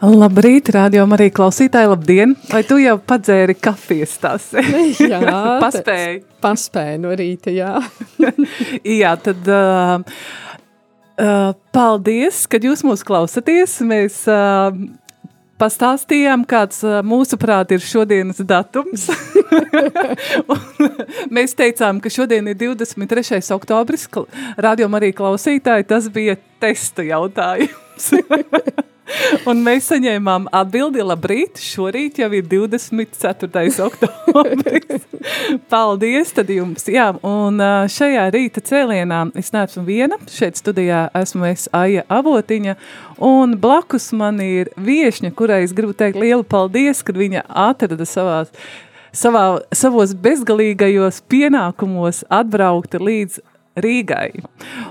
Labrīt, radio arī klausītāji, labdien! Vai tu jau padzēri kafijas tās? jā, paspēji. Paspēju no rīta, jā. jā, tad uh, uh, paldies, kad jūs mūs klausaties. Mēs uh, pastāstījām, kāds mūsuprāt ir šodienas datums. mēs teicām, ka šodien ir 23. oktobris, radio arī klausītāji, tas bija testa jautājums. Un mēs saņēmām atbildi, labrīt, šorīt jau ir 24. oktobris. Paldies tad jums, jā, un šajā rīta cēlienā es neesmu viena, šeit studijā esmu es Aija Avotiņa, un blakus man ir viešņa, kurai es gribu teikt lielu paldies, kad viņa atrada savās savā, savos bezgalīgajos pienākumos atbraukt līdz Rīgai.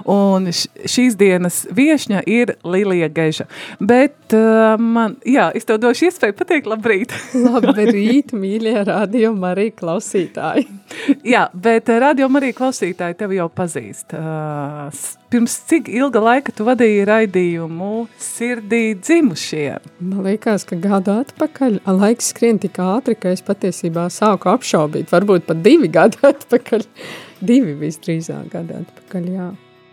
Un šīs dienas viešņa ir Lilija Geža. Bet uh, man, jā, es tev došu iespēju pateikt labrīt. labrīt, mīļie radio Marija klausītāji. jā, bet uh, radio Marija klausītāji tevi jau pazīst. Uh, pirms cik ilga laika tu vadīji raidījumu sirdī dzimušie? Man liekas, ka gadu atpakaļ laiks skrien tik ātri, ka es patiesībā sāku apšaubīt, varbūt pat divi gadu atpakaļ divi visdrīzāk gadi atpakaļ, jā.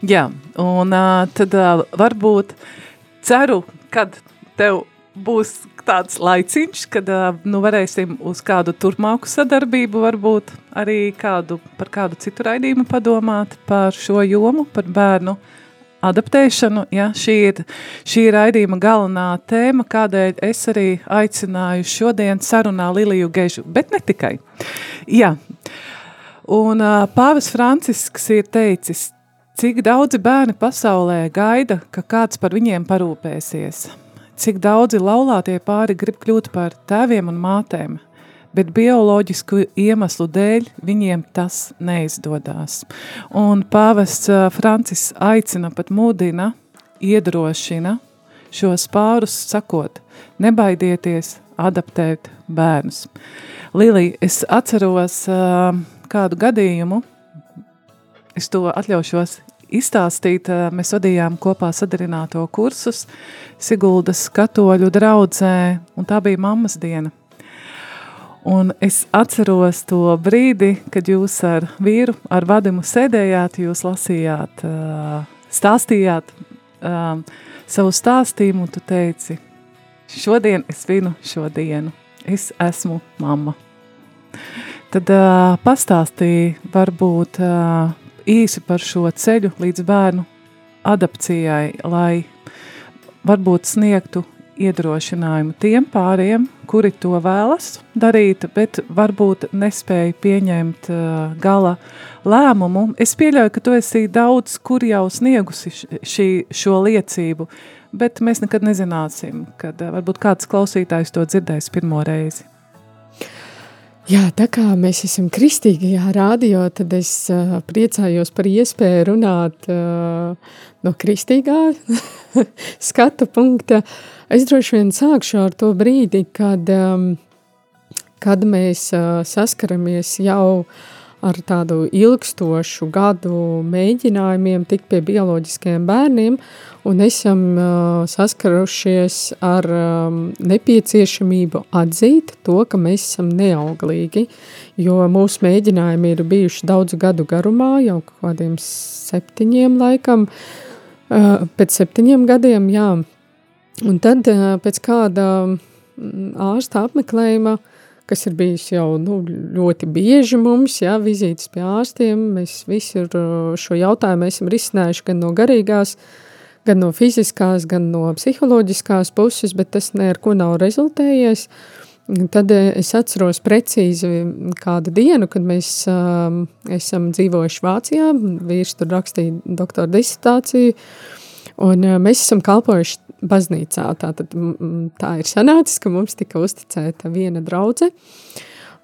Jā, un tad varbūt ceru, kad tev būs tāds laiciņš, kad nu varēsim uz kādu turpmāku sadarbību varbūt arī kādu, par kādu citu raidījumu padomāt par šo jomu, par bērnu adaptēšanu. Ja, šī, ir, šī raidījuma galvenā tēma, kādēļ es arī aicināju šodien sarunā Liliju Gežu, bet ne tikai. Jā, uh, Un Pāvis Francisks ir teicis, cik daudzi bērni pasaulē gaida, ka kāds par viņiem parūpēsies. Cik daudzi laulātie pāri grib kļūt par tēviem un mātēm, bet bioloģisku iemeslu dēļ viņiem tas neizdodas. Un pāvests Francis aicina pat mudina, iedrošina šos pārus sakot, nebaidieties adaptēt bērnus. Lilija, es atceros uh, kādu gadījumu, es to atļaušos izstāstīt. Mēs vadījām kopā sadarināto kursus Siguldas katoļu draudzē, un tā bija mammas diena. Un es atceros to brīdi, kad jūs ar vīru, ar vadimu sēdējāt, jūs lasījāt, stāstījāt savu stāstījumu, un tu teici, šodien es vinu šo dienu, es esmu mamma. Tad uh, pastāstīja varbūt uh, īsi par šo ceļu līdz bērnu adapcijai, lai varbūt sniegtu iedrošinājumu tiem pāriem, kuri to vēlas darīt, bet varbūt nespēja pieņemt uh, gala lēmumu. Es pieļauju, ka tu esi daudz, kur jau sniegusi šī, šo liecību, bet mēs nekad nezināsim, kad uh, varbūt kāds klausītājs to dzirdēs pirmo reizi. Jā, tā kā mēs esam kristīgajā rādio, tad es uh, priecājos par iespēju runāt uh, no kristīgā skatu punkta. Es droši vien sākšu ar to brīdi, kad, um, kad mēs uh, saskaramies jau ar tādu ilgstošu gadu mēģinājumiem tikt pie bioloģiskiem bērniem, un esam uh, saskarušies ar um, nepieciešamību atzīt to, ka mēs esam neauglīgi, jo mūsu mēģinājumi ir bijuši daudzu gadu garumā, jau kādiem septiņiem laikam, uh, pēc septiņiem gadiem, jā. Un tad uh, pēc kāda ārsta apmeklējuma, kas ir bijis jau nu, ļoti bieži mums, jā, vizītes pie ārstiem, mēs visi šo jautājumu esam risinājuši gan no garīgās, uh, gan no fiziskās, gan no psiholoģiskās puses, bet tas neko nav rezultējies. Tad eh, es atceros precīzi kādu dienu, kad mēs um, esam dzīvojuši Vācijā, vīrs tur rakstīja doktora disertāciju, un uh, mēs esam kalpojuši baznīcā. Tātad tā ir sanācis, ka mums tika uzticēta viena draudze,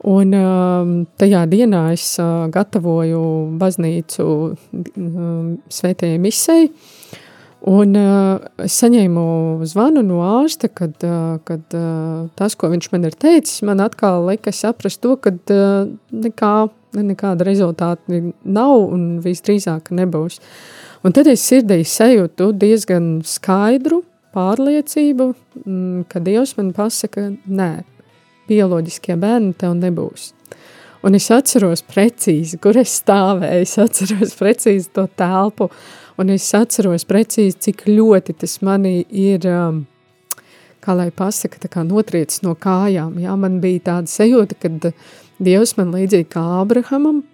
un um, tajā dienā es uh, gatavoju baznīcu um, svētajai misei, Un uh, es saņēmu zvanu no ārsta, kad, uh, kad tas, ko viņš man ir teicis, man atkal lika saprast to, ka nekā, nekāda rezultāta nav un visdrīzāk nebūs. Un tad es sirdī sajūtu diezgan skaidru pārliecību, mm, ka Dievs man pasaka, nē, bioloģiskie bērni tev nebūs. Un es atceros precīzi, kur es stāvēju, es atceros precīzi to telpu, un es atceros precīzi, cik ļoti tas manī ir, um, kā lai pasaka, tā kā notriecis no kājām. Jā, man bija tāda sajūta, kad Dievs man līdzīgi kā Abrahamam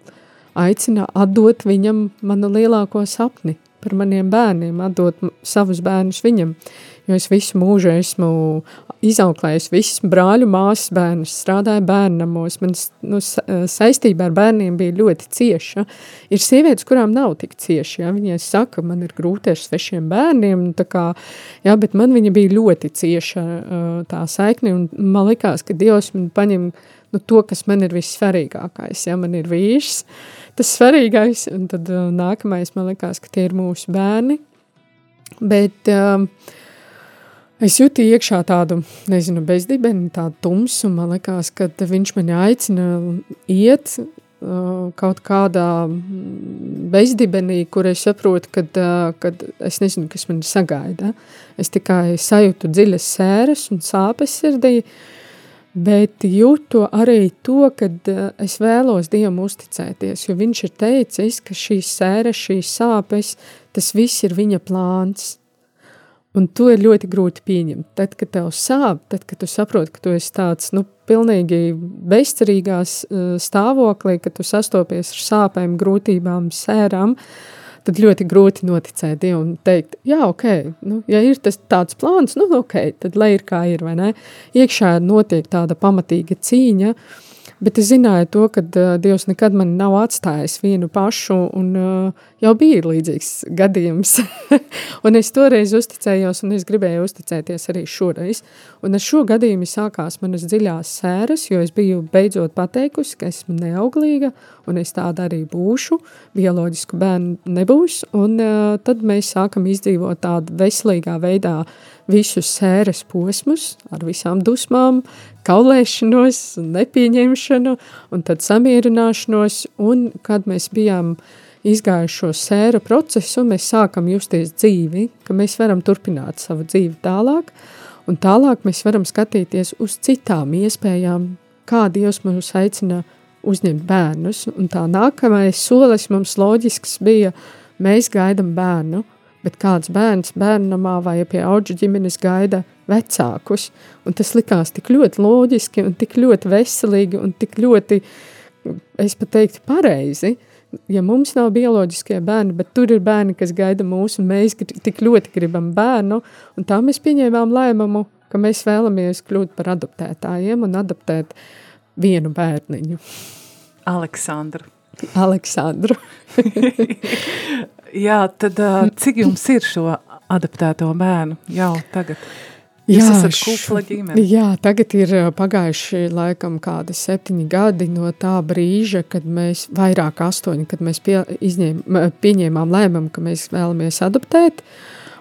aicina atdot viņam manu lielāko sapni par maniem bērniem, atdot savus bērnus viņam, jo es visu mūžu esmu izauklējis visus brāļu māsas bērnus, strādāju bērnamos, man nu, saistība ar bērniem bija ļoti cieša. Ir sievietes, kurām nav tik cieši, ja? viņai saka, man ir grūti ar svešiem bērniem, tā kā, jā, bet man viņa bija ļoti cieša tā saikne, un man likās, ka Dievs man paņem nu, to, kas man ir vissvarīgākais, ja man ir vīrs, tas svarīgais, un tad nākamais man likās, ka tie ir mūsu bērni, bet... Uh, Es jūtu iekšā tādu, nezinu, bezdibeni, tādu tumsu. Man liekas, ka viņš mani aicina iet uh, kaut kādā bezdibenī, kur es saprotu, kad, uh, es nezinu, kas man sagaida. Es tikai sajūtu dziļas sēras un sāpes sirdī, bet jūtu arī to, ka uh, es vēlos Dievam uzticēties, jo viņš ir teicis, ka šīs sēras, šīs sāpes, tas viss ir viņa plāns. Un to ir ļoti grūti pieņemt. Tad, kad tev sāp, tad, kad tu saproti, ka tu esi tāds, nu, pilnīgi bezcerīgās uh, stāvoklī, ka tu sastopies ar sāpēm, grūtībām, sērām, tad ļoti grūti noticēt Dievam un teikt, jā, ok, nu, ja ir tas tāds plāns, nu, ok, tad lai ir kā ir, vai ne? Iekšā notiek tāda pamatīga cīņa, uh, Bet es zināju to, ka uh, Dievs nekad man nav atstājis vienu pašu, un uh, jau bija līdzīgs gadījums. un es toreiz uzticējos, un es gribēju uzticēties arī šoreiz. Un ar šo gadījumu sākās manas dziļās sēras, jo es biju beidzot pateikusi, ka esmu neauglīga, un es tāda arī būšu, bioloģisku bērnu nebūs, un uh, tad mēs sākam izdzīvot tādu veselīgā veidā visus sēras posmus ar visām dusmām, kaulēšanos, nepieņemšanu un tad samierināšanos, un kad mēs bijām izgājuši šo sēra procesu, mēs sākam justies dzīvi, ka mēs varam turpināt savu dzīvi tālāk, un tālāk mēs varam skatīties uz citām iespējām, kā Dievs mums aicina uzņemt bērnus, un tā nākamais solis mums loģisks bija, mēs gaidam bērnu, bet kāds bērns bērnamā vai pie auģu ģimenes gaida vecākus, un tas likās tik ļoti loģiski un tik ļoti veselīgi un tik ļoti, es pat teiktu, pareizi, ja mums nav bioloģiskie bērni, bet tur ir bērni, kas gaida mūs, un mēs tik ļoti gribam bērnu, un tā mēs pieņēmām lēmumu, ka mēs vēlamies kļūt par adoptētājiem un adoptēt vienu bērniņu. Aleksandru. Aleksandru. Jā, tad cik jums ir šo adaptēto bērnu jau tagad? Jūs jā, esat kupla ģimene. Jā, tagad ir pagājuši laikam kādi septiņi gadi no tā brīža, kad mēs, vairāk astoņi, kad mēs pie, izņēm, pieņēmām lēmumu, ka mēs vēlamies adoptēt.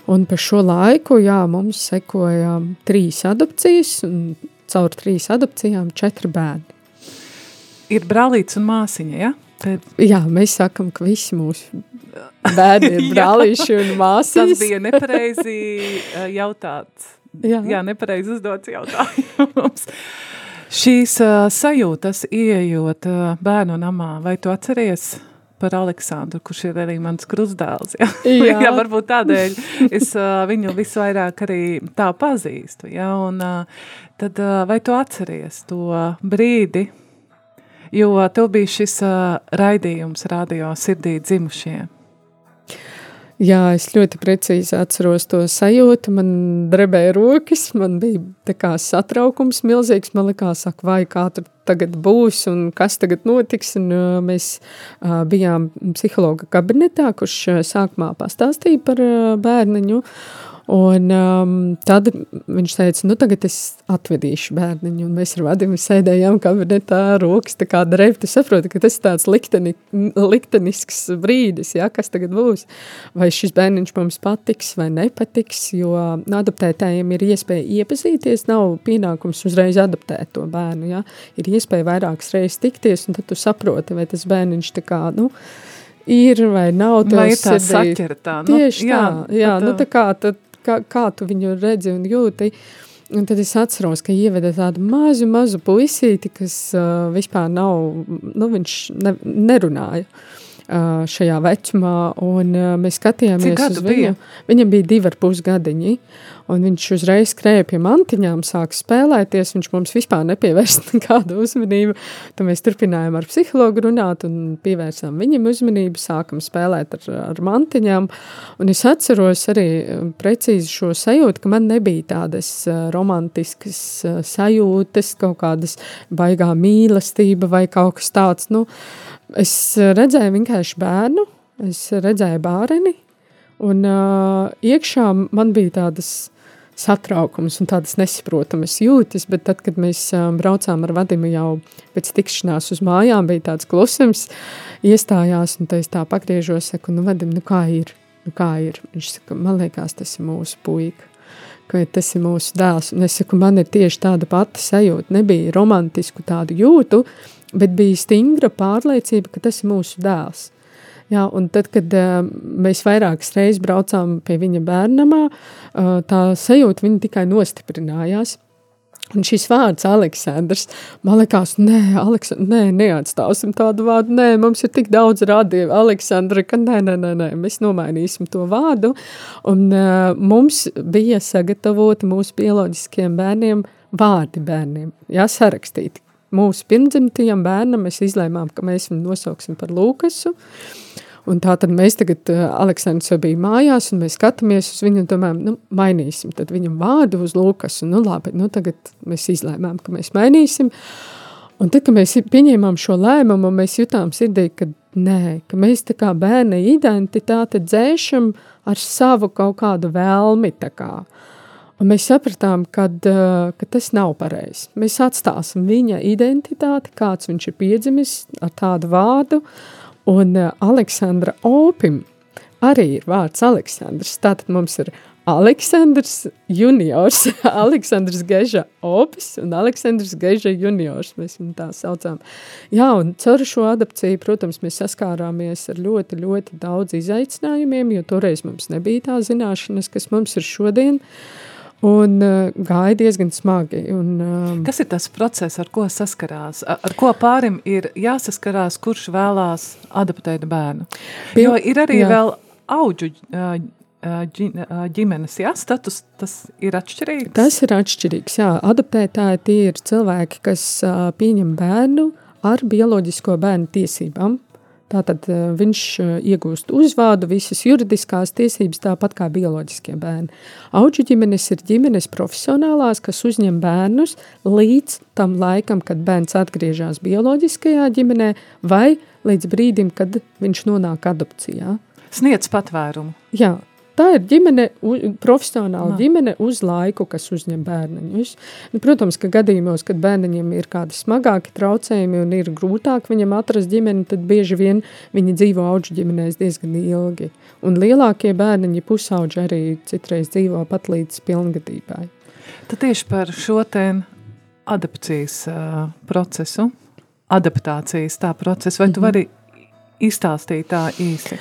Un par šo laiku, jā, mums sekoja trīs adopcijas, un caur trīs adopcijām četri bērni. Ir brālīts un māsiņa, ja? Tad... Jā, mēs sakam, ka visi mūsu bērni ir brālīši un māsas. Tas bija nepareizi eh, jautāts. Jā, Jā nepareizi uzdots jautājums. Šīs uh, sajūtas, ieejot uh, bērnu namā, vai tu atceries par Aleksandru, kurš ir arī mans krustdēls? Ja? Jā. jā, varbūt tādēļ es uh, viņu visvairāk arī tā pazīstu. Ja? Un, uh, tad uh, vai tu atceries to brīdi, jo tev bija šis uh, raidījums radio sirdī dzimušie. Jā, es ļoti precīzi atceros to sajūtu. Man drebēja rokas, man bija satraukums milzīgs. Man likās, ak, vai kā tur tagad būs un kas tagad notiks. Un, uh, mēs uh, bijām psihologa kabinetā, kurš uh, sākumā pastāstīja par uh, bērniņu. Un um, tad viņš teica, nu tagad es atvedīšu bērniņu, un mēs ar Vadimu sēdējām kabinetā, rokas tā kā drev, tu saproti, ka tas ir tāds likteni, liktenisks brīdis, ja, kas tagad būs, vai šis bērniņš mums patiks vai nepatiks, jo adoptētājiem ir iespēja iepazīties, nav pienākums uzreiz adoptēt to bērnu, ja, ir iespēja vairākas reizes tikties, un tad tu saproti, vai tas bērniņš tā kā, nu, ir vai nav. Vai tā saķertā? Nu, Tieši nu, jā, tā, jā, tad, nu tā kā tad kā, kā tu viņu redzi un jūti. Un tad es atceros, ka ieveda tādu mazu, mazu puisīti, kas uh, vispār nav, nu viņš ne, nerunāja. Uh, šajā vecumā, un mēs skatījāmies viņu. Bija? Viņam bija divi ar pus gadiņi, un viņš uzreiz skrēja pie mantiņām, sāka spēlēties, viņš mums vispār nepievērst nekādu uzmanību, tad mēs turpinājām ar psihologu runāt un pievērsām viņam uzmanību, sākam spēlēt ar, ar mantiņām, un es atceros arī precīzi šo sajūtu, ka man nebija tādas romantiskas sajūtas, kaut kādas baigā mīlestība vai kaut kas tāds, nu, uh, Es eh, redzēju vienkārši bērnu, es redzēju bērni, un uh, iekšā man bija tādas satraukums un tādas nesaprotamas jūtas, bet tad, kad mēs uh, braucām ar Vadimu jau pēc tikšanās uz mājām, bija tāds klusums, iestājās, un es tā pagriežos, saku, nu Vadim, nu kā ir? Nu kā ir? Viņš saka, man liekas, tas ir mūsu puika ka tas ir mūsu dēls. Un es saku, man ir tieši tāda pati sajūta. Nebija romantisku tādu jūtu, bet bija stingra pārliecība, ka tas ir mūsu dēls. Jā, un tad, kad uh, mēs vairākas reizes braucām pie viņa bērnamā, uh, tā sajūta viņa tikai nostiprinājās. Un šis vārds, Aleksandrs, man liekas, nē, Aleks, nē, neatstāsim tādu vārdu. Nē, mums ir tik daudz radīju, Aleksandra, ka nē, nē, nē, nē, mēs nomainīsim to vārdu. Un uh, mums bija sagatavoti mūsu bioloģiskiem bērniem vārdi bērniem, jā, sarakstīti mūsu pirmdzimtajam bērnam mēs izlēmām, ka mēs viņu nosauksim par Lūkasu. Un tā tad mēs tagad, uh, Aleksandrs jau bija mājās, un mēs skatāmies uz viņu un domājam, nu, mainīsim tad viņam vārdu uz Lūkasu. Nu, labi, nu, tagad mēs izlēmām, ka mēs mainīsim. Un tad, kad mēs pieņēmām šo lēmumu, mēs jutām sirdī, ka nē, ka mēs tā kā bērna identitāte dzēšam ar savu kaut kādu vēlmi, tā kā. Uh, Un mēs sapratām, kad, eh, ka tas nav pareizi. Mēs atstāsim viņa identitāti, kāds viņš ir piedzimis ar tādu vārdu, un eh, Aleksandra Opim arī ir vārds Aleksandrs. Tātad mums ir Aleksandrs juniors, Aleksandrs Geža Opis un Aleksandrs Geža juniors, mēs viņu tā saucām. Jā, un caur šo adapciju, protams, mēs saskārāmies ar ļoti, ļoti daudz izaicinājumiem, jo toreiz mums nebija tā zināšanas, kas mums ir šodien. Uh, Un uh, gāja diezgan smagi. Un, um, Kas ir tas process, ar ko saskarās? Ar, ar ko pārim ir jāsaskarās, kurš vēlās adaptēt bērnu? Pil jo ir arī jā. vēl auģu uh, ģimenes jā, status, tas ir atšķirīgs? Tas ir atšķirīgs, jā. Adaptētāji tie ir cilvēki, kas uh, pieņem bērnu ar bioloģisko bērnu tiesībām. Tātad eh, viņš eh, iegūst uzvārdu, visas juridiskās tiesības, tāpat kā bioloģiskie bērni. Auģu ģimenes ir ģimenes profesionālās, kas uzņem bērnus līdz tam laikam, kad bērns atgriežas bioloģiskajā ģimenē, vai līdz brīdim, kad viņš nonāk adopcijā. Sniedz patvērumu. Jā, Tā ir ģimene, profesionāla Nā. ģimene uz laiku, kas uzņem bērniņus. Nu, protams, ka gadījumos, kad bērniņam ir kādi smagāki traucējumi un ir grūtāk viņam atrast ģimeni, tad bieži vien viņi dzīvo auģu ģimenēs diezgan ilgi. Un lielākie bērniņi pusauģi arī citreiz dzīvo pat līdz pilngadībai. Tad tieši par šo te adapcijas uh, procesu, adaptācijas tā procesu, vai tu mhm. vari izstāstīt tā īsti?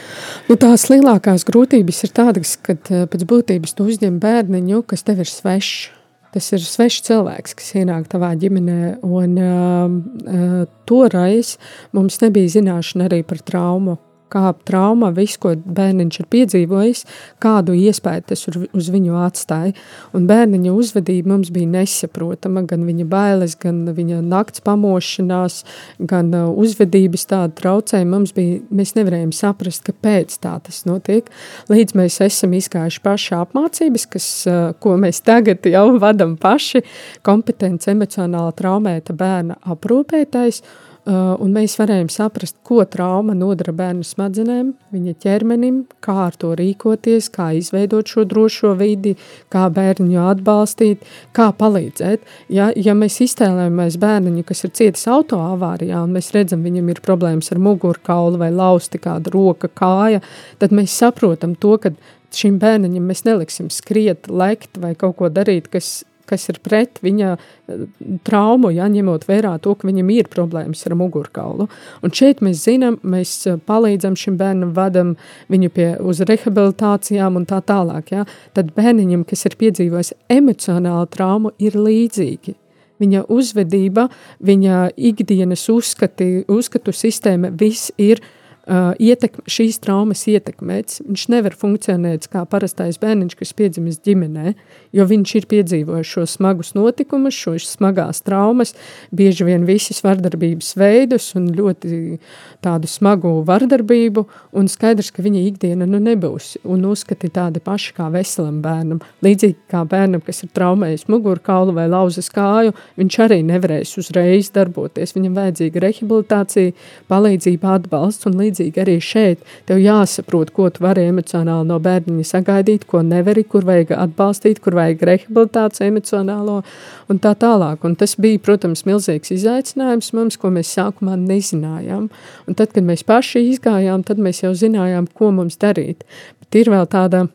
Nu, tās lielākās grūtības ir tādas, ka eh, pēc būtības tu uzņem bērniņu, kas tev ir svešs. Tas ir svešs cilvēks, kas ienāk tavā ģimenē, un uh, toreiz mums nebija zināšana arī par traumu kā trauma, viss, ko bērniņš ir piedzīvojis, kādu iespēju tas uz viņu atstāja. Un bērniņa uzvedība mums bija nesaprotama, gan viņa bailes, gan viņa nakts pamošanās, gan uh, uzvedības tāda traucējuma. Mums bija, mēs nevarējām saprast, kāpēc tā tas notiek, līdz mēs esam izgājuši paši apmācības, kas, uh, ko mēs tagad jau vadam paši, kompetence emocionāla traumēta bērna aprūpētais, Uh, un mēs varējām saprast, ko trauma nodara bērnu smadzenēm, viņa ķermenim, kā ar to rīkoties, kā izveidot šo drošo vidi, kā bērnu atbalstīt, kā palīdzēt. Ja, ja mēs iztēlojamies bērniņu, kas ir cietis autoavārijā, un mēs redzam, viņam ir problēmas ar mugurkaulu vai lausti kāda roka, kāja, tad mēs saprotam to, ka šim bērniņam mēs neliksim skriet, lekt vai kaut ko darīt, kas kas ir pret viņa uh, traumu, ja ņemot vērā to, ka viņam ir problēmas ar mugurkaulu. Un šeit mēs zinām, mēs uh, palīdzam šim bērnam, vadam viņu pie uz rehabilitācijām un tā tālāk. Ja? Tad bērniņam, kas ir piedzīvojis emocionālu traumu, ir līdzīgi viņa uzvedība, viņa ikdienas uzskati, uzskatu sistēma, viss ir uh, ietekme, šīs traumas ietekmēts. Viņš nevar funkcionēt kā parastais bērniņš, kas piedzimis ģimenē, jo viņš ir piedzīvojis šos smagus notikumus, šos smagās traumas, bieži vien visas vardarbības veidus un ļoti tādu smagu vardarbību, un skaidrs, ka viņa ikdiena nu nebūs, un uzskati tādi paši kā veselam bērnam. Līdzīgi kā bērnam, kas ir traumējis mugurkaulu vai lauzas kāju, viņš arī nevarēs uzreiz darboties. Viņam vajadzīga rehabilitācija, palīdzība, atbalsts, un līdz līdzīgi arī šeit. Tev jāsaprot, ko tu vari emocionāli no bērniņa sagaidīt, ko nevari, kur vajag atbalstīt, kur vajag rehabilitāciju emocionālo un tā tālāk. Un tas bija, protams, milzīgs izaicinājums mums, ko mēs sākumā nezinājām. Un tad, kad mēs paši izgājām, tad mēs jau zinājām, ko mums darīt. Bet ir vēl tāda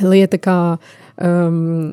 lieta kā um,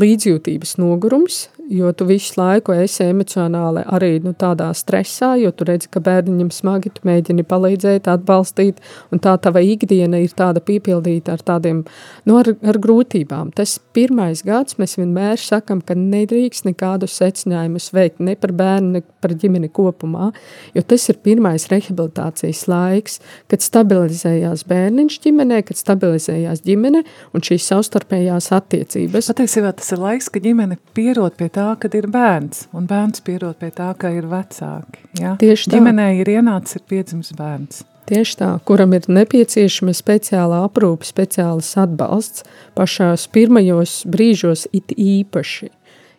līdzjūtības nogurums, jo tu visu laiku esi emocionāli arī nu, tādā stresā, jo tu redzi, ka bērniņam smagi, tu mēģini palīdzēt, atbalstīt, un tā tava ikdiena ir tāda piepildīta ar tādiem, nu, ar, ar grūtībām. Tas pirmais gads mēs vienmēr sakam, ka nedrīkst nekādus secinājumus veikt ne par bērnu, ne par ģimeni kopumā, jo tas ir pirmais rehabilitācijas laiks, kad stabilizējās bērniņš ģimenē, kad stabilizējās ģimene un šīs savstarpējās attiecības. Patiesībā tas ir laiks, kad ģimene pierod pie tā, kad ir bērns, un bērns pierod pie tā, ka ir vecāki. Ja? Tieši tā. Ģimenē ir ienācis, ir piedzimis bērns. Tieši tā, kuram ir nepieciešama speciāla aprūpe, speciāls atbalsts pašās pirmajos brīžos it īpaši.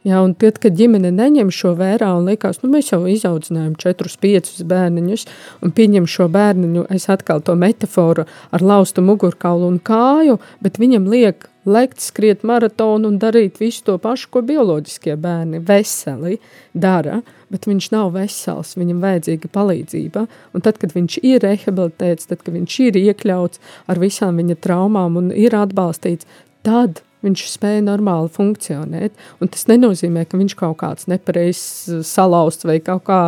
Ja, un tad, kad ģimene neņem šo vērā un liekas, nu mēs jau izaudzinājām četrus, piecus bērniņus un pieņem šo bērniņu, es atkal to metaforu ar laustu mugurkaulu un kāju, bet viņam liek lekt, skriet maratonu un darīt visu to pašu, ko bioloģiskie bērni veseli dara, bet viņš nav vesels, viņam vajadzīga palīdzība. Un tad, kad viņš ir rehabilitēts, tad, kad viņš ir iekļauts ar visām viņa traumām un ir atbalstīts, tad viņš spēja normāli funkcionēt. Un tas nenozīmē, ka viņš kaut kāds nepareizs uh, salauzts vai kaut kā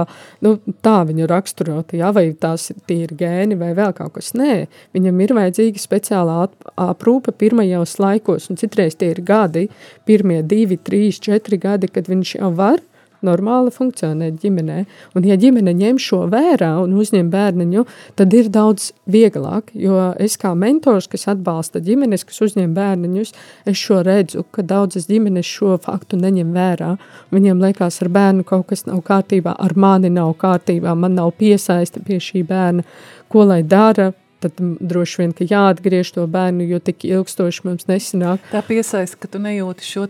nu, tā viņu raksturot, ja, vai tās ir gēni vai vēl kaut kas. Nē, viņam ir vajadzīga speciālā aprūpe pirmajos laikos, un citreiz tie ir gadi, pirmie divi, trīs, četri gadi, kad viņš jau var normāli funkcionēt ģimenē. Un, ja ģimene ņem šo vērā un uzņem bērniņu, tad ir daudz vieglāk. Jo es kā mentors, kas atbalsta ģimenes, kas uzņem bērniņus, es šo redzu, ka daudzas ģimenes šo faktu neņem vērā. Viņiem liekas, ar bērnu kaut kas nav kārtībā, ar mani nav kārtībā, man nav piesaista pie šī bērna, ko lai dara. Tad droši vien, ka jāatgriež to bērnu, jo tik ilgstoši mums nesanāk. Tā piesaista, ka tu nejūti šo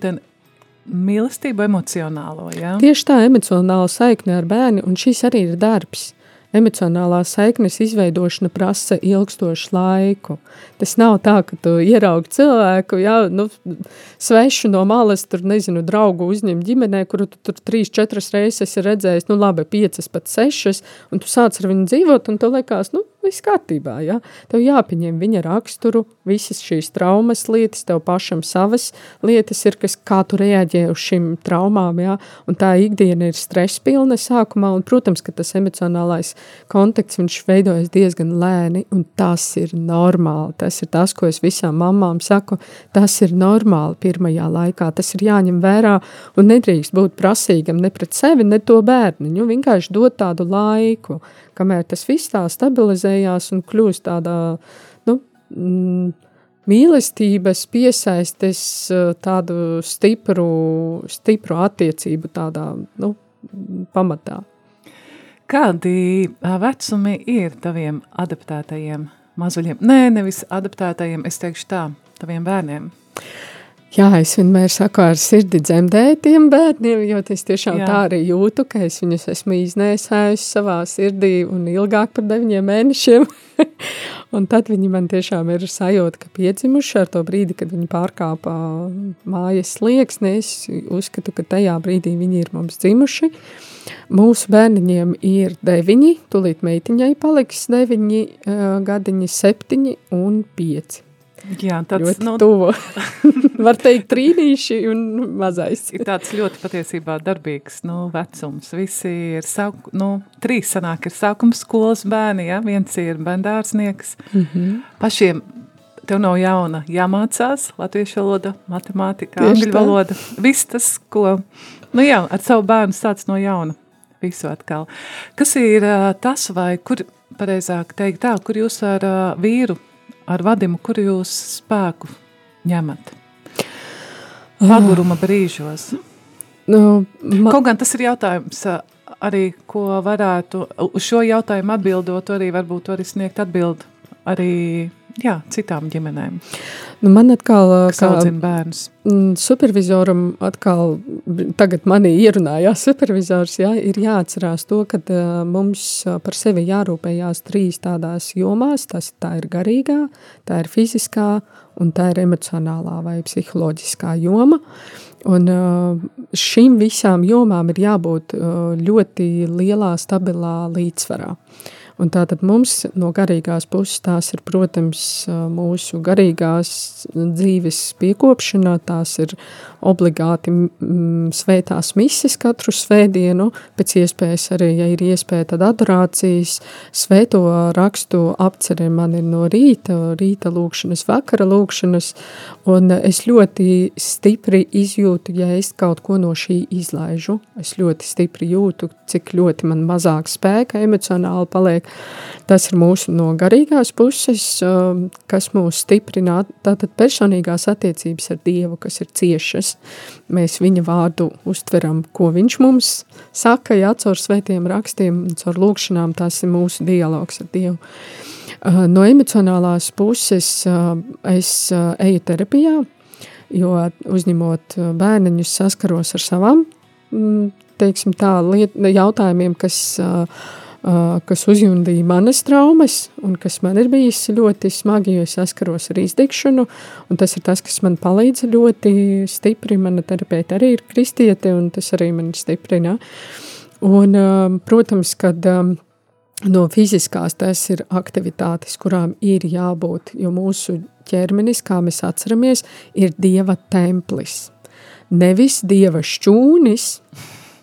mīlestību emocionālo. Ja? Tieši tā, emocionāla saikne ar bērnu, un šis arī ir darbs. Emocionālā saiknes izveidošana prasa ilgstošu laiku. Tas nav tā, ka tu ieraugi cilvēku, jā, nu, svešu no malas, tur, nezinu, draugu uzņem ģimenē, kuru tu tur trīs, četras reizes esi redzējis, nu, labi, piecas, pat sešas, un tu sāc ar viņu dzīvot, un tu liekas, nu, viss kārtībā, ja? Tev jāpieņem viņa raksturu, visas šīs traumas lietas, tev pašam savas lietas ir, kas, kā tu reaģē uz šīm traumām, ja? Un tā ikdiena ir stresspilna sākumā, un, protams, ka tas emocionālais konteksts, viņš veidojas diezgan lēni, un tas ir normāli. Tas ir tas, ko es visām mamām saku, tas ir normāli pirmajā laikā, tas ir jāņem vērā, un nedrīkst būt prasīgam ne pret sevi, ne to bērniņu, vienkārši dot tādu laiku, kamēr tas viss tā stabilizējās un kļūst tādā, nu, mm, mīlestības piesaistes tādu stipru, stipru attiecību tādā, nu, pamatā. Kādi vecumi ir taviem adaptētajiem mazuļiem? Nē, nevis adaptētajiem, es teikšu tā, taviem bērniem. Jā, es vienmēr saku ar sirdi dzemdēju tiem bērniem, jo es tiešām Jā. tā arī jūtu, ka es viņus esmu iznēsājusi savā sirdī un ilgāk par deviņiem mēnešiem. un tad viņi man tiešām ir sajūta, ka piedzimuši ar to brīdi, kad viņi pārkāpā mājas slieksni. Es uzskatu, ka tajā brīdī viņi ir mums dzimuši. Mūsu bērniņiem ir deviņi, tūlīt meitiņai paliks deviņi uh, gadiņi, septiņi un pieci. Jā, tāds ļoti nu, tuvu. Var teikt, trīnīši un mazais. ir tāds ļoti patiesībā darbīgs nu, vecums. Visi ir savu, nu, trīs sanāk ir sākuma skolas bērni, ja? viens ir bendārsnieks. Mm -hmm. Pašiem tev nav jauna jāmācās latviešu valoda, matemātika, angļu valoda. Viss tas, ko, nu jā, ar savu bērnu sāc no jauna. Visu atkal. Kas ir ā, tas, vai kur, pareizāk teikt tā, kur jūs ar ā, vīru, ar vadimu, kur jūs spēku ņemat? Paguruma brīžos. Nu, ma, Kaut gan tas ir jautājums arī, ko varētu, uz šo jautājumu atbildot, arī varbūt var sniegt atbildi arī, jā, citām ģimenēm, nu man atkal, mm, supervizoram atkal, tagad manī ierunājās supervizors, jā, ir jāatcerās to, ka uh, mums par sevi jārūpējās trīs tādās jomās, tas tā ir garīgā, tā ir fiziskā un tā ir emocionālā vai psiholoģiskā joma. Un uh, šīm visām jomām ir jābūt uh, ļoti lielā, stabilā līdzsvarā. Un tātad mums no garīgās puses tās ir, protams, mūsu garīgās dzīves piekopšana, tās ir obligāti mm, svētās mises katru svētdienu, pēc iespējas arī, ja ir iespēja, tad adorācijas, svēto rakstu apceri man ir no rīta, rīta lūkšanas, vakara lūkšanas, un es ļoti stipri izjūtu, ja es kaut ko no šī izlaižu, es ļoti stipri jūtu, cik ļoti man mazāk spēka emocionāli paliek, tas ir mūsu no garīgās puses, um, kas mūs stiprina, tātad personīgās attiecības ar Dievu, kas ir ciešas, mēs viņa vārdu uztveram, ko viņš mums saka, jā, caur svētiem rakstiem, caur lūkšanām, tas ir mūsu dialogs ar Dievu. Uh, No emocionālās puses uh, es uh, eju terapijā, jo uzņemot bērniņus saskaros ar savām, mm, teiksim tā, liet, jautājumiem, kas, uh, kas uzjundīja manas traumas un kas man ir bijis ļoti smagi, jo es saskaros ar izdegšanu, tas ir tas, kas man palīdz ļoti stipri. Mana terapeita arī ir kristiete, un tas arī man stiprina. Un, protams, kad no fiziskās tas ir aktivitātes, kurām ir jābūt, jo mūsu ķermenis, kā mēs atceramies, ir Dieva templis. Nevis Dieva šķūnis,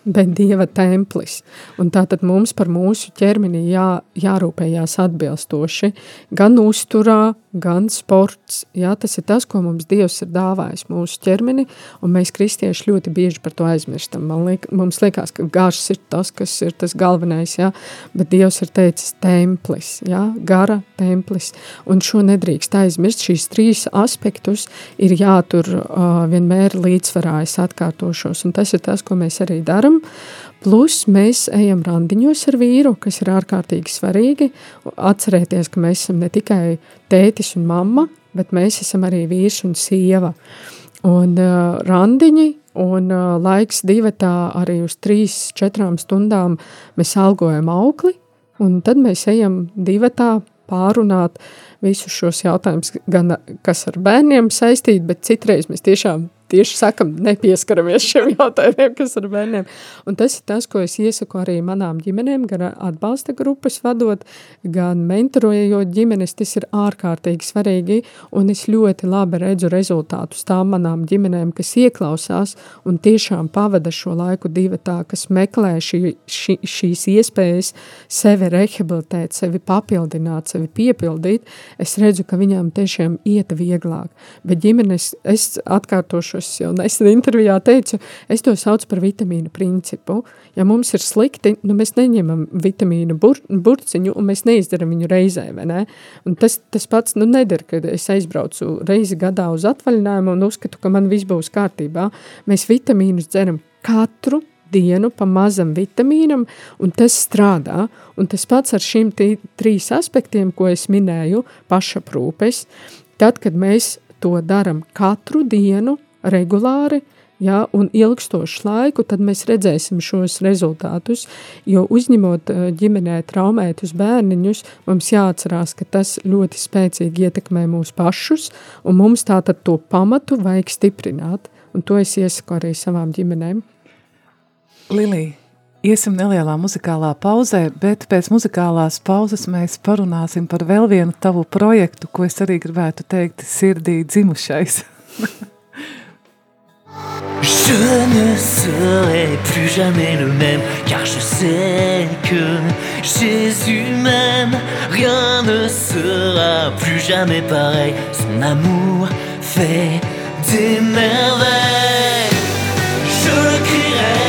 bet Dieva templis. Un tātad mums par mūsu ķermeni jā, jārūpējās atbilstoši, gan uzturā, gan sports. Jā, tas ir tas, ko mums Dievs ir dāvājis mūsu ķermeni, un mēs kristieši ļoti bieži par to aizmirstam. Man liek, mums liekas, ka gars ir tas, kas ir tas galvenais, jā, bet Dievs ir teicis templis, jā, gara templis, un šo nedrīkst aizmirst. Šīs trīs aspektus ir jātur uh, vienmēr līdzsvarā, es atkārtošos, un tas ir tas, ko mēs arī daram. Plus mēs ejam randiņos ar vīru, kas ir ārkārtīgi svarīgi. Atcerēties, ka mēs esam ne tikai tētis un mamma, bet mēs esam arī vīrs un sieva. Un uh, randiņi un uh, laiks divatā arī uz trīs, četrām stundām mēs algojam aukli, un tad mēs ejam divatā pārunāt visus šos jautājumus, gan kas ar bērniem saistīti, bet citreiz mēs tiešām tieši sakam, nepieskaramies šiem jautājumiem, kas ar bērniem. Un tas ir tas, ko es iesaku arī manām ģimenēm, gan atbalsta grupas vadot, gan mentorojot ģimenes, tas ir ārkārtīgi svarīgi, un es ļoti labi redzu rezultātus tām manām ģimenēm, kas ieklausās un tiešām pavada šo laiku divatā, kas meklē šī, šī, šīs iespējas sevi rehabilitēt, sevi papildināt, sevi piepildīt, es redzu, ka viņām tiešām iet vieglāk. Bet ģimenes, es atkārtošu es jau nesen intervijā teicu, es to saucu par vitamīnu principu. Ja mums ir slikti, nu mēs neņemam vitamīnu bur, burciņu un mēs neizdaram viņu reizē, vai ne? Un tas, tas pats, nu neder, kad es aizbraucu reizi gadā uz atvaļinājumu un uzskatu, ka man viss būs kārtībā. Mēs vitamīnus dzeram katru dienu pa mazam vitamīnam, un tas strādā. Un tas pats ar šiem trīs aspektiem, ko es minēju, pašaprūpes, tad, kad mēs to daram katru dienu, regulāri, ja, un ilgstošu laiku, tad mēs redzēsim šos rezultātus, jo uzņemot eh, ģimenē traumētus bērniņus, mums jāatcerās, ka tas ļoti spēcīgi ietekmē mūs pašus, un mums tātad to pamatu vajag stiprināt, un to es iesaku arī savām ģimenēm. Lilija, iesim nelielā muzikālā pauzē, bet pēc muzikālās pauzes mēs parunāsim par vēl vienu tavu projektu, ko es arī gribētu teikt sirdī dzimušais. Je ne serai plus jamais le même car je sais que Jésus m'aime. Rien ne sera plus jamais pareil. Son amour fait des merveilles. Je crierai,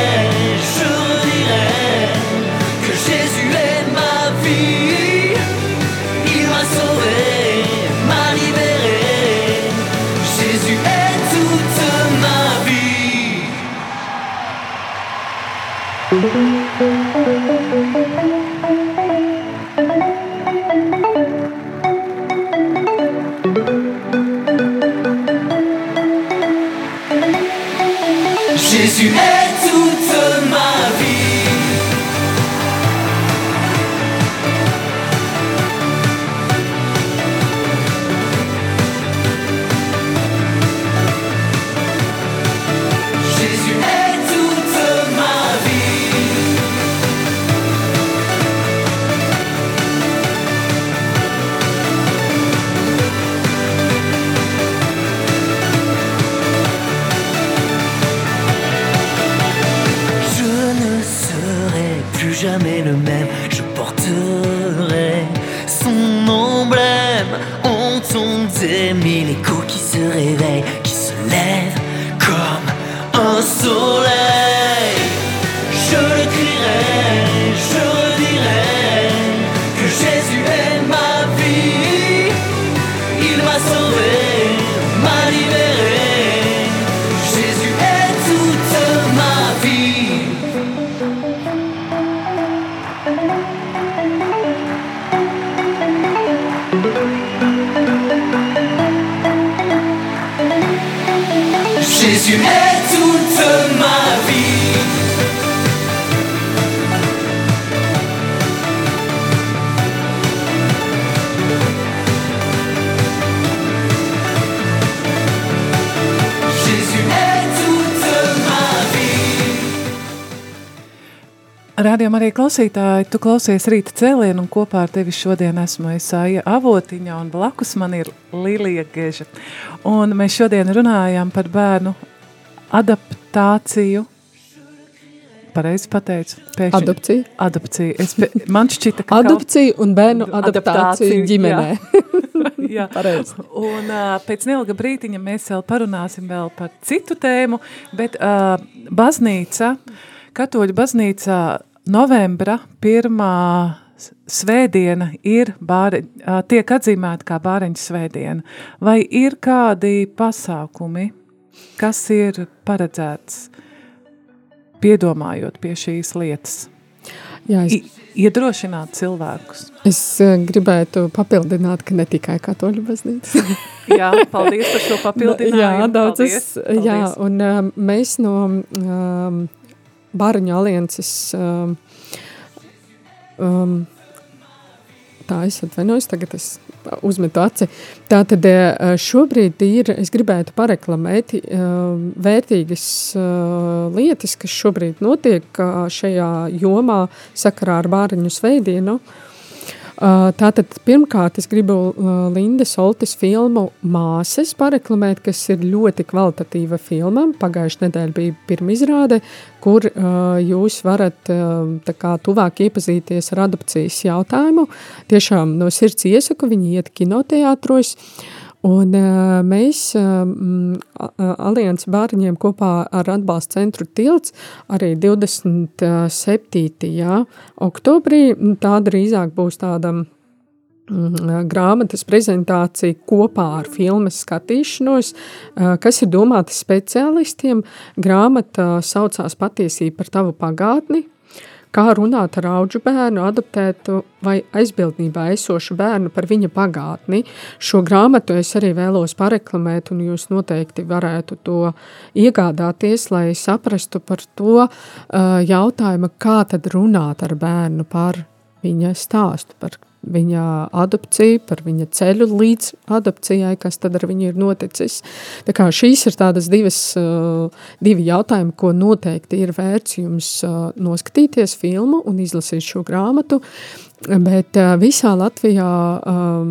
Jésus est klausītāji, tu klausies rīta cēlienu un kopā ar tevi šodien esmu Esāja Avotiņa un blakus man ir Lilija Geža. Un mēs šodien runājam par bērnu adaptāciju. Pareizi pateicu. Pēkšņi. Adopcija. Adopcija. Es, pe- man šķita, ka Adopcija un bērnu adaptācija Adaptācija, ģimenē. kaut- jā. Pareizi. Un uh, pēc neilga brītiņa mēs vēl parunāsim vēl par citu tēmu, bet uh, baznīca, katoļu baznīca novembra pirmā svētdiena ir bāre, uh, tiek atzīmēta kā bāreņu svētdiena. Vai ir kādi pasākumi, kas ir paredzēts piedomājot pie šīs lietas? Jā, es, iedrošināt cilvēkus. es eh, gribētu papildināt, ka ne tikai katoļu baznīca. Jā, paldies par šo papildinājumu. Jā, daudzas. Paldies, Jā, paldies. un um, mēs no um, Bāriņu alianses um, um, tā es atvainojos, tagad es uzmetu aci. Tā tad eh, šobrīd ir, es gribētu pareklamēt eh, vērtīgas eh, lietas, kas šobrīd notiek eh, šajā jomā sakarā ar bāriņu sveidienu. Uh, Tātad pirmkārt es gribu uh, Lindas Oltes filmu Māsas pareklamēt, kas ir ļoti kvalitatīva filma. Pagājušajā nedēļā bija pirmā izrāde, kur uh, jūs varat uh, kā tuvāk iepazīties ar adopcijas jautājumu. Tiešām no sirds iesaku, viņi iet kinoteātros. Un uh, mēs um, Alianses bērniem kopā ar atbalstu centru tilts arī 27. Jā, oktobrī, m, tā drīzāk būs tāda mm, grāmatas prezentācija kopā ar filmas skatīšanos, eh, kas ir domāta speciālistiem. Grāmata saucās Patiesība par tavu pagātni, kā runāt ar auģu bērnu, adoptētu vai aizbildnībā esošu bērnu par viņa pagātni. Šo grāmatu es arī vēlos pareklamēt, un jūs noteikti varētu to iegādāties, lai saprastu par to uh, jautājumu, kā tad runāt ar bērnu par viņa stāstu, par viņa adopciju, par viņa ceļu līdz adopcijai, kas tad ar viņu ir noticis. Tā kā šīs ir tādas divas, uh, divi jautājumi, ko noteikti ir vērts jums uh, noskatīties filmu un izlasīt šo grāmatu. Bet uh, visā Latvijā um,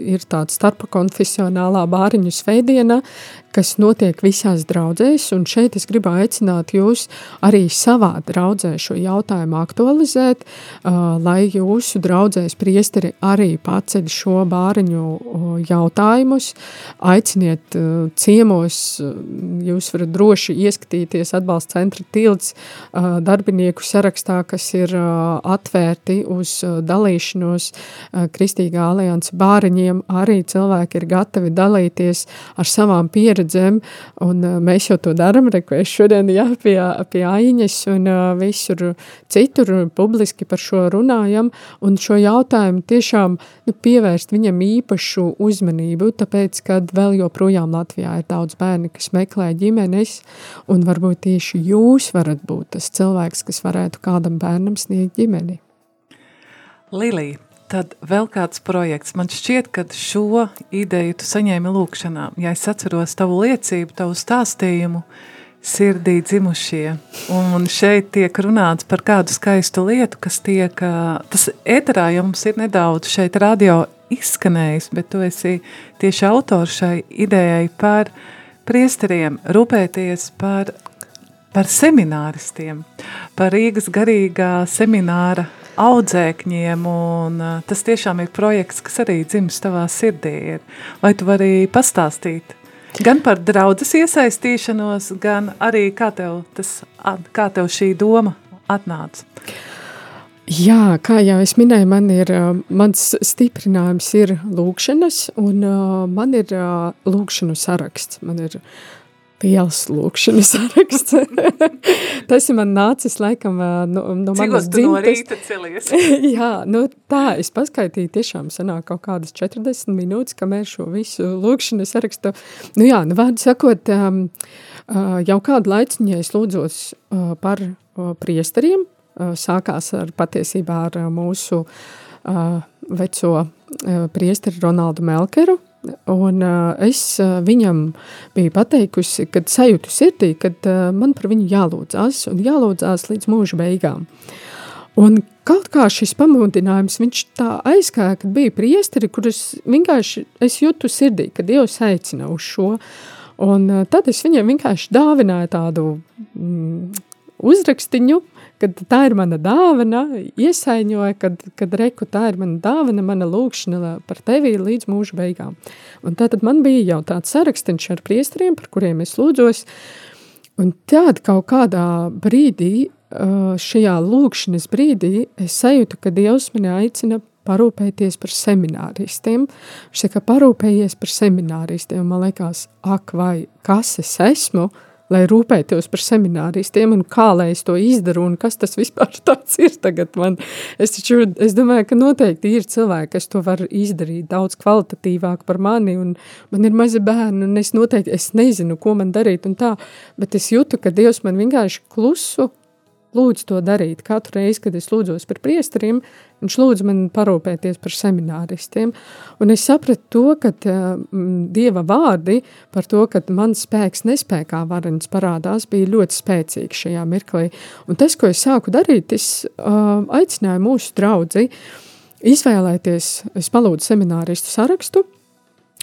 ir tāda starpkonfesionālā bāriņu sveidiena, kas notiek visās draudzēs, un šeit es gribu aicināt jūs arī savā draudzē šo jautājumu aktualizēt, uh, lai jūsu draudzēs priesteri arī paceļ šo bāriņu uh, jautājumus, aiciniet uh, ciemos, uh, jūs varat droši ieskatīties atbalsta centra tilts uh, darbinieku sarakstā, kas ir uh, atvērti uz uh, dalīšanos uh, Kristīgā alianses bāriņiem, arī cilvēki ir gatavi dalīties ar savām pieredzēm, un uh, mēs jau to darām, es šodien jā, pie, pie Aiņas un uh, visur citur publiski par šo runājam, un šo jautājumu tiešām nu, pievērst viņam īpašu uzmanību, tāpēc, kad vēl joprojām Latvijā ir daudz bērni, kas meklē ģimenes, un varbūt tieši jūs varat būt tas cilvēks, kas varētu kādam bērnam sniegt ģimeni. Lilija, Tad vēl kāds projekts. Man šķiet, ka šo ideju tu saņēmi lūkšanā. Ja es atceros tavu liecību, tavu stāstījumu, sirdī dzimušie. Un šeit tiek runāts par kādu skaistu lietu, kas tiek, tas ēterā jau mums ir nedaudz šeit radio izskanējis, bet tu esi tieši autors šai idejai par priesteriem, rūpēties par, par semināristiem, par Rīgas garīgā semināra audzēkņiem, un uh, tas tiešām ir projekts, kas arī dzims tavā sirdī. Ir. Vai tu vari pastāstīt gan par draudzes iesaistīšanos, gan arī kā tev, tas, kā tev šī doma atnāca? Jā, kā jau es minēju, man ir, mans stiprinājums ir lūkšanas, un man ir lūkšanu saraksts. Man ir liels lūkšanas saraksts. Tas ir man nācis laikam no, no manas dzimtas. no? Jā, nu tā, es paskaitīju tiešām sanāk kaut kādas 40 minūtes, kamēr šo visu lūkšanas sarakstu. Nu jā, nu vārdu sakot, um, uh, jau kādu laiciņu es lūdzos uh, par uh, priesteriem, uh, sākās ar patiesībā ar uh, mūsu uh, veco uh, priesteri Ronaldu Melkeru, Un uh, es uh, viņam biju pateikusi, kad sajūtu sirdī, kad uh, man par viņu jālūdzās un jālūdzās līdz mūža beigām. Un kaut kā šis pamudinājums, viņš tā aizgāja, kad bija priesteri, kurus vienkārši es jūtu sirdī, ka Dievs aicina uz šo. Un uh, tad es viņiem vienkārši dāvināju tādu mm, uzrakstiņu, uh, kad tā ir mana dāvana, iesaiņoja, kad, kad reku tā ir mana dāvana, mana lūkšana par tevi līdz mūža beigām. Un tātad man bija jau tāds sarakstiņš ar priestriem, par kuriem es lūdzos, un tād kaut kādā brīdī, šajā lūkšanas brīdī, es sajūtu, ka Dievs mani aicina parūpēties par semināristiem. Viņš saka, parūpējies par semināristiem. Man liekas, ak, vai kas es esmu, uh, lai rūpētos par semināristiem un kā lai es to izdaru un kas tas vispār tāds ir tagad man. Es taču, es domāju, ka noteikti ir cilvēki, kas to var izdarīt daudz kvalitatīvāk par mani un man ir mazi bērni un es noteikti, es nezinu, ko man darīt un tā, bet es jūtu, ka Dievs man vienkārši klusu lūdzu to darīt. Katru reizi, kad es lūdzos par priesteriem, viņš lūdz man parūpēties par semināristiem. Un es sapratu to, ka Dieva vārdi par to, ka mans spēks nespēkā varens parādās, bija ļoti spēcīgi šajā mirklī. Un tas, ko es sāku darīt, es uh, aicināju mūsu draudzi izvēlēties, es palūdzu semināristu sarakstu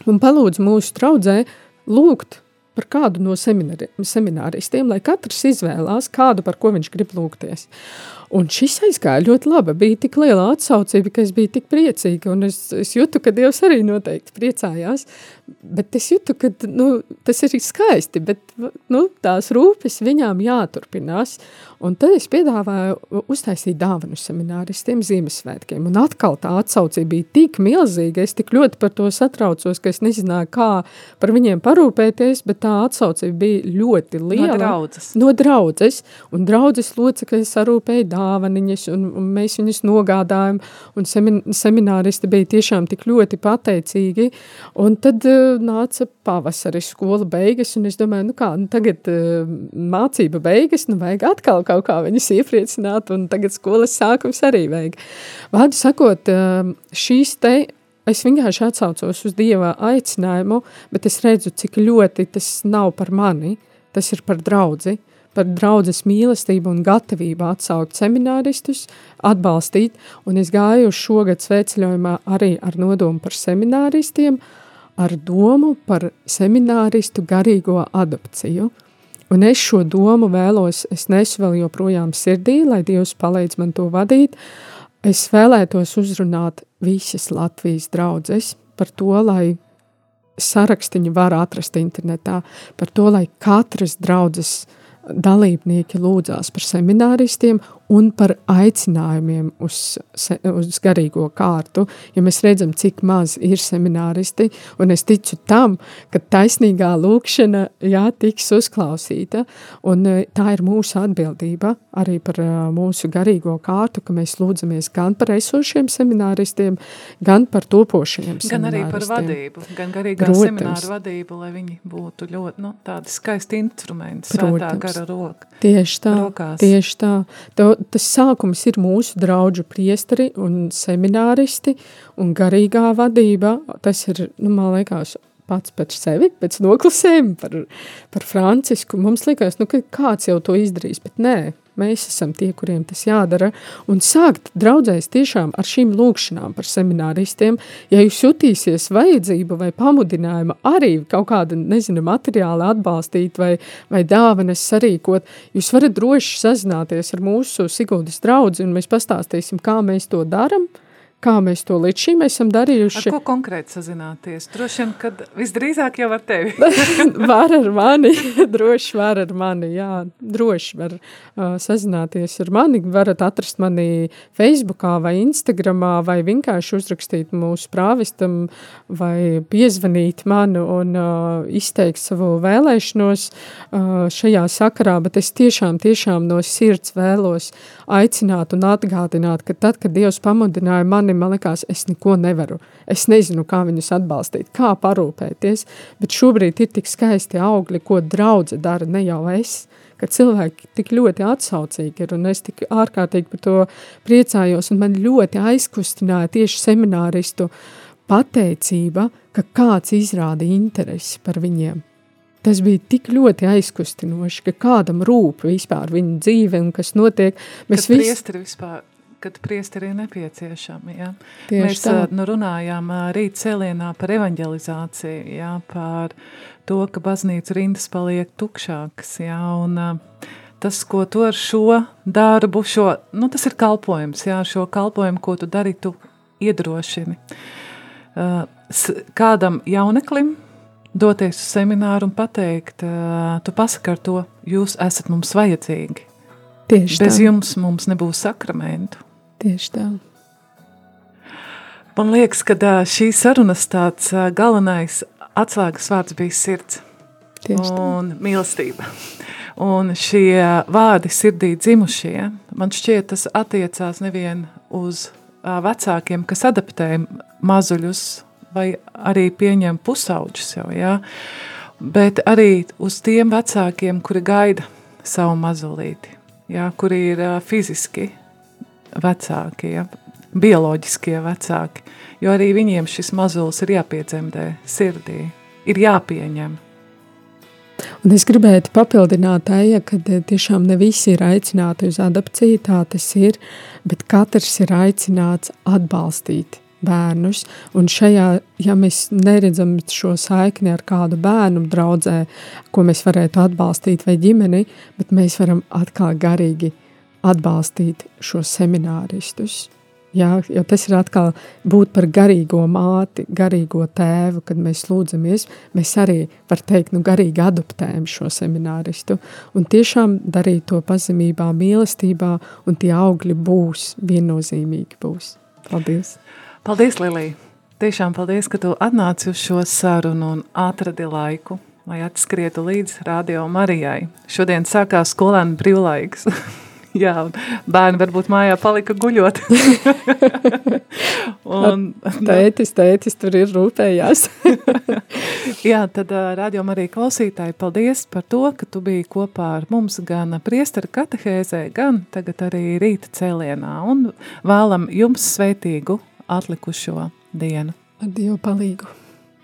un palūdzu mūsu draudzē lūgt par kādu no semināristiem, lai katrs izvēlās kādu, par ko viņš grib lūgties. Un šis aizgāja ļoti labi. Bija tik liela atsaucība, ka es biju tik priecīga. Es, es jūtu, ka Dievs arī noteikti priecājās. Bet es jūtu, ka nu, tas ir skaisti, bet nu, tās rūpes viņām jāturpinās. Un tad es piedāvāju uztaisīt dāvanu semināristiem Ziemassvētkiem. Un atkal tā atsaucība bija tik milzīga, es tik ļoti par to satraucos, ka es nezināju, kā par viņiem parūpēties, bet tā atsaucība bija ļoti liela. No draudzes. No draudzes, un draudzes locekļi sarūpēja dāvaniņas, un, un mēs viņus nogādājam, un semin, semināristi bija tiešām tik ļoti pateicīgi, un tad uh, nāca pavasaris skola beigas, un es domāju, nu kā, nu tagad uh, mācība beigas, nu vajag atkal kaut kā viņus iepriecināt, un tagad skolas sākums arī vajag. Vārdu sakot, uh, šīs te es vienkārši atsaucos uz Dieva aicinājumu, bet es redzu, cik ļoti tas nav par mani, tas ir par draudzi, par draudzes mīlestību un gatavību atsaukt semināristus, atbalstīt, un es gāju uz šogad sveceļojumā arī ar nodomu par semināristiem, ar domu par semināristu garīgo adopciju. Un es šo domu vēlos, es nesu vēl joprojām sirdī, lai Dievs palīdz man to vadīt, Es vēlētos uzrunāt visas Latvijas draudzes par to, lai sarakstiņu var atrast internetā, par to, lai katras draudzes dalībnieki lūdzās par semināristiem un par aicinājumiem uz, uz garīgo kārtu, ja mēs redzam, cik maz ir semināristi, un es ticu tam, ka taisnīgā lūkšana, jā, tiks uzklausīta, un e, tā ir mūsu atbildība arī par uh, mūsu garīgo kārtu, ka mēs lūdzamies gan par esošiem semināristiem, gan par topošajiem Gan arī par vadību, gan garīgā Protams. semināru vadību, lai viņi būtu ļoti, nu, tādi skaisti instrumenti, svētā gara roka. Tieši tā, rokās. tieši tā. To, tas sākums ir mūsu draudžu priesteri un semināristi un garīgā vadība. Tas ir, nu, man liekas, pats pēc sevi, pēc noklusēm par, par Francisku. Mums liekas, nu, ka kāds jau to izdarīs, bet nē, Mēs esam tie, kuriem tas jādara. Un sākt draudzēs tiešām ar šīm lūkšanām par semināristiem. Ja jūs jutīsies vajadzību vai pamudinājumu arī kaut kādu, nezinu, materiāli atbalstīt vai, vai dāvanas sarīkot, jūs varat droši sazināties ar mūsu Siguldas draudzi un mēs pastāstīsim, kā mēs to daram – kā mēs to līdz šim esam darījuši. Ar ko konkrēti sazināties? Droši vien, kad visdrīzāk jau ar tevi. var ar mani, droši var ar mani, jā, droši var uh, sazināties ar mani. Varat atrast mani Facebookā vai Instagramā vai vienkārši uzrakstīt mūsu prāvistam vai piezvanīt mani un uh, izteikt savu vēlēšanos uh, šajā sakarā, bet es tiešām, tiešām no sirds vēlos aicināt un atgādināt, ka tad, kad Dievs pamudināja mani man likās, es neko nevaru. Es nezinu, kā viņus atbalstīt, kā parūpēties, bet šobrīd ir tik skaisti augļi, ko draudze dara, ne jau es, ka cilvēki tik ļoti atsaucīgi ir, un es tik ārkārtīgi par to priecājos, un man ļoti aizkustināja tieši semināristu pateicība, ka kāds izrāda interesi par viņiem. Tas bija tik ļoti aizkustinoši, ka kādam rūp vispār viņa dzīve un kas notiek. Mēs visi... vispār kad priesteri ir nepieciešami. Ja? Tieši Mēs tā. nu, runājām rīt cēlienā par evanģelizāciju, ja? par to, ka baznīca rindas paliek tukšākas. Ja? Un, tas, ko tu ar šo darbu, šo, nu, tas ir kalpojums, ja? šo kalpojumu, ko tu dari, tu iedrošini. Kādam jauneklim doties uz semināru un pateikt, tu pasaki ar to, jūs esat mums vajadzīgi. Tieši Bez tā. jums mums nebūs sakramentu. Tieši tā. Man liekas, ka ā, šī sarunas tāds galvenais atslēgas vārds bija sirds Tieši tā. un mīlestība. Un šie vārdi sirdī dzimušie, man šķiet, tas attiecās nevien uz vecākiem, kas adaptē mazuļus vai arī pieņem pusauģus jau, jā, bet arī uz tiem vecākiem, kuri gaida savu mazulīti, jā, kuri ir fiziski vecāki, ja, bioloģiskie vecāki, jo arī viņiem šis mazulis ir jāpiedzemdē sirdī, ir jāpieņem. Un es gribētu papildināt, Eja, ka eh, tiešām ne visi ir aicināti uz adopciju, tā tas ir, bet katrs ir aicināts atbalstīt bērnus. Un šajā, ja mēs neredzam šo saikni ar kādu bērnu draudzē, ko mēs varētu atbalstīt vai ģimeni, bet mēs varam atkal garīgi atbalstīt šos semināristus. Jā, jo tas ir atkal būt par garīgo māti, garīgo tēvu, kad mēs lūdzamies, mēs arī, var teikt, nu garīgi adoptējam šo semināristu un tiešām darīt to pazemībā, mīlestībā un tie augļi būs, viennozīmīgi būs. Paldies! Paldies, Lilija! Tiešām paldies, ka tu atnāci uz šo sarunu un atradi laiku lai atskrietu līdz radio Marijai. Šodien sākās skolēnu brīvlaiks. Jā, bērni varbūt mājā palika guļot. un, tētis, tētis tur ir rūpējās. Jā, tad rādījumā arī klausītāji, paldies par to, ka tu biji kopā ar mums gan priestara katehēzē, gan tagad arī rīta cēlienā. Un vēlam jums sveitīgu atlikušo dienu. Ar Dievu palīgu.